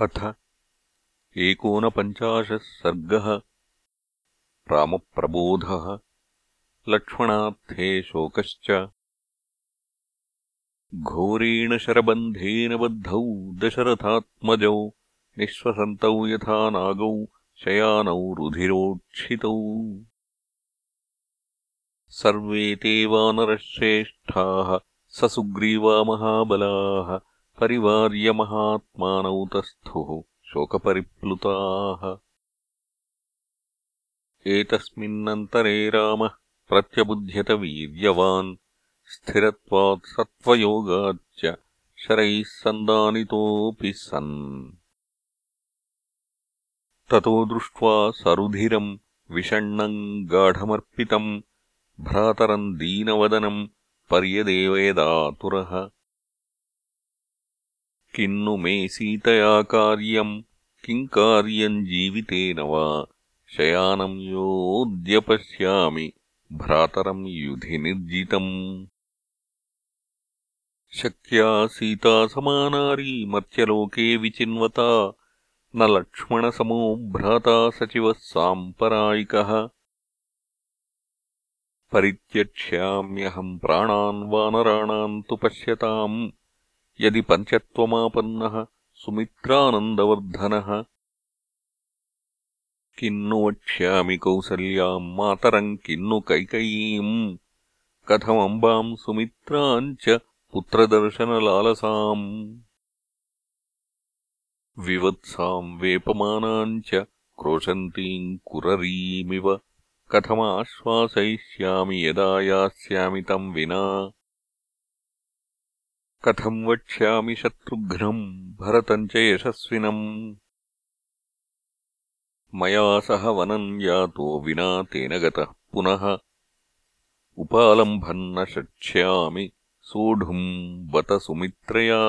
अथ। एकोनपञ्चाशः सर्गः रामप्रबोधः। लक्ष्मणार्थे शोकश्च। घोरेण शरबन्धेन बद्धौ दशरथात्मजौ निःश्वसन्तौ यथा नागौ शयानौ रुधिरोक्षितौ सर्वे ते वानरश्रेष्ठाः ससुग्रीवा महाबलाः परिवार्यमहात्मानौ तस्थुः शोकपरिप्लुताः। एतस्मिन्नन्तरे रामः प्रत्यबुध्यतवीर्यवान् स्थिरत्वात् सत्त्वयोगाच्च शरैः सन्दानितोऽपि सन्। ततो दृष्ट्वा सरुधिरम् विषण्णम् गाढमर्पितम् भ्रातरम् दीनवदनम् पर्यदेवयदातुरः किन्नु मे सीतया कार्यम् किम् कार्यम् जीवितेन वा? शयानम् योऽद्य पश्यामि भ्रातरम् युधि निर्जितम्। शक्या सीता समानारी मर्त्यलोके विचिन्वता। न लक्ष्मणसमो भ्राता सचिवः साम्परायिकः। परित्यक्ष्याम्यहम् प्राणान् वानराणाम् तु पश्यताम् यदि पञ्चत्वमापन्नः सुमित्रानन्दवर्धनः। किन्नु वक्ष्यामि कौसल्याम् मातरम् किन्नु कैकयीम् कथमम्बाम् सुमित्राम् च पुत्रदर्शनलालसाम्। विवत्साम् वेपमानाम् च क्रोशन्तीम् कुररीमिव। कथमाश्वासयिष्यामि यदा यास्यामि तम् विना कथम् वक्ष्यामि शत्रुघ्नम् भरतम् च यशस्विनम्। मया सह वनम् यातो विना तेन गतः पुनः। उपालम्भम् न शक्ष्यामि सोढुम् बत सुमित्रया।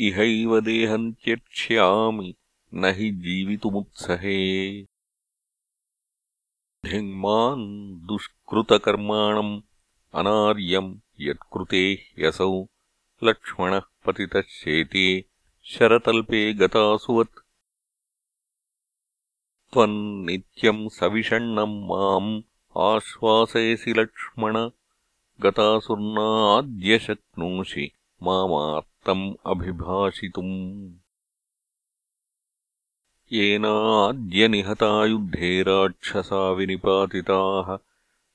इहैव देहम् त्यक्ष्यामि न हि जीवितुमुत्सहे। धिङ्मान् दुष्कृतकर्माणम् अनार्यम् यत्कृते ह्यसौ लक्ष्मणः पतितः शेते शरतल्पे गतासुवत्। त्वम् नित्यम् सविषण्णम् माम् आश्वासयसि लक्ष्मण, गतासुर्नाद्य शक्नोषि मामार्तम् अभिभाषितुम्। येनाद्य निहता युद्धे राक्षसा विनिपातिताः,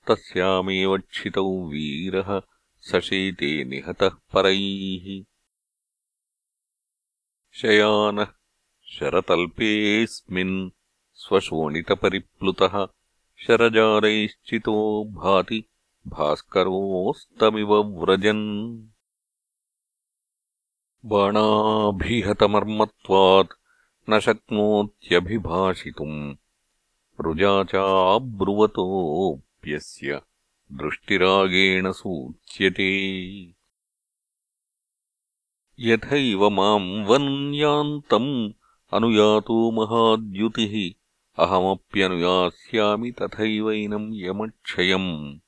तस्यामेव क्षितौ वीरः सशेते निहतः परैः। शयानः शरतल्पेऽस्मिन् स्वशोणितपरिप्लुतः शरजारैश्चितो भाति भास्करोऽस्तमिव व्रजन्। बाणाभिहतमर्मत्वात् न शक्नोत्यभिभाषितुम् रुजा चाब्रुवतोऽप्यस्य दृष्टिरागेण सूच्यते। यथैव माम् वन्यान्तम् अनुयातो महाद्युतिः। अहमप्यनुयास्यामि तथैवैनम् यमक्षयम्।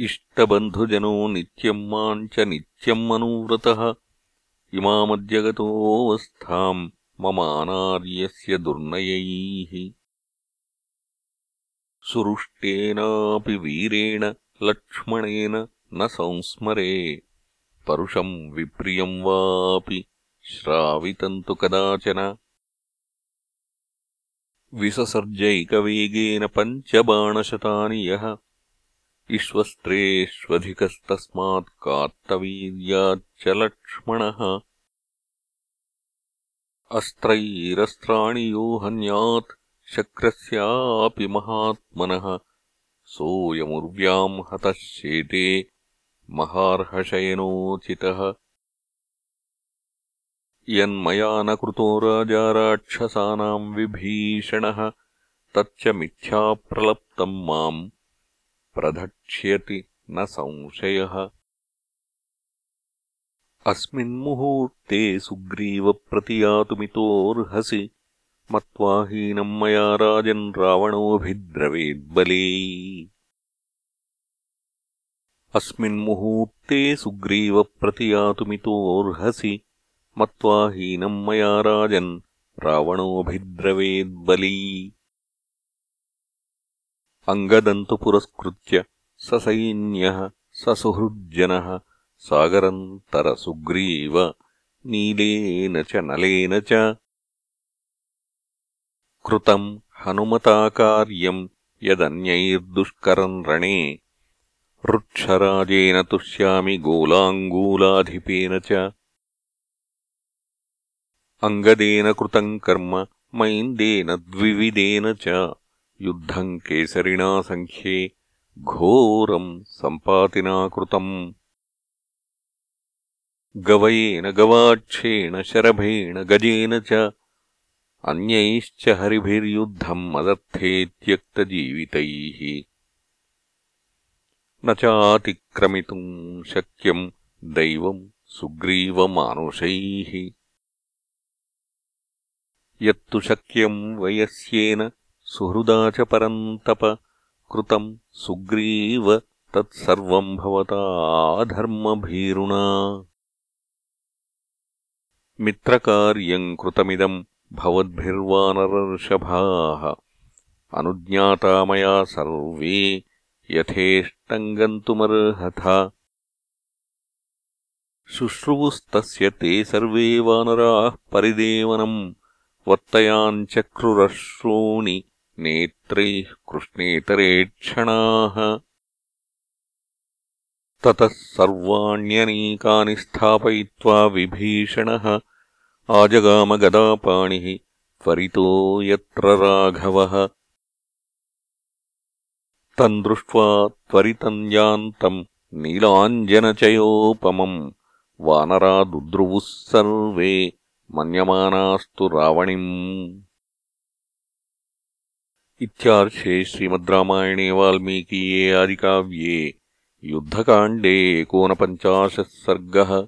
इष्टबन्धुजनो नित्यम् माम् च नित्यम् अनुव्रतः इमामद्यगतोऽवस्थाम् ममानार्यस्य दुर्नयैः सुरुष्टेनापि वीरेण लक्ष्मणेन न संस्मरे। परुषम् विप्रियम् वापि श्रावितम् तु कदाचन। विससर्जैकवेगेन पञ्चबाणशतानि यः। इष्वस्त्रेष्वधिकस्तस्मात् कार्तवीर्याच्च लक्ष्मणः। अस्त्रैरस्त्राणि यो हन्यात् शक्रस्यापि महात्मनः सोऽयमुर्व्याम् हतः शेते महार्हशयनोचितः। यन्मया न कृतो राजा राक्षसानाम् विभीषणः तच्च मिथ्याप्रलप्तम् माम् प्रधक्ष्यति न संशयः। अस्मिन्मुहूर्ते सुग्रीवप्रतियातुमितोऽर्हसि मत्वा हीनम् मया राजन् रावणोऽभिद्रवेद्बले। अस्मिन्मुहूर्ते सुग्रीवप्रतियातुमितोऽर्हसि मत्वा हीनम् मया राजन् रावणोऽभिद्रवेद्बली। अङ्गदन्तु पुरस्कृत्य ससैन्यः ससुहृज्जनः सागरन्तरसुग्रीव नीलेन च नलेन च कृतम् हनुमता कार्यम् यदन्यैर्दुष्करम् रणे। ऋक्षराजेन तुष्यामि गोलाङ्गूलाधिपेन च। अङ्गदेन कृतम् कर्म मैन्देन द्विविदेन च। युद्धम् केसरिणा सङ्ख्ये घोरम् सम्पातिना कृतम्। गवयेन गवाक्षेण शरभेण गजेन च अन्यैश्च हरिभिर्युद्धम् मदर्थे त्यक्तजीवितैः न चातिक्रमितुम् शक्यम् दैवम् सुग्रीवमानुषैः। यत्तु शक्यम् वयस्येन सुहृदा च परन्तप कृतम् सुग्रीव तत्सर्वम् भवताधर्मभीरुणा मित्रकार्यम् कृतमिदम् भवद्भिर्वानरर्षभाः अनुज्ञाता मया सर्वे यथेष्टम् गन्तुमर्हथ शुश्रुवुस्तस्य ते सर्वे वानराः परिदेवनम्। वर्तयाञ्चक्रुरश्रूणि नेत्रैः कृष्णेतरेक्षणाः ततः सर्वाण्यनीकानि स्थापयित्वा विभीषणः आजगामगदापाणिः त्वरितो यत्र राघवः। तम् दृष्ट्वा त्वरितम् यान्तम् नीलाञ्जनचयोपमम् वानरा दुद्रुवुः सर्वे मन्यमानास्तु रावणिम्। इत्यार्षे श्रीमद् रामायणे वाल्मीकीये आदिकाव्ये युद्धकाण्डे एकोनपञ्चाशः सर्गः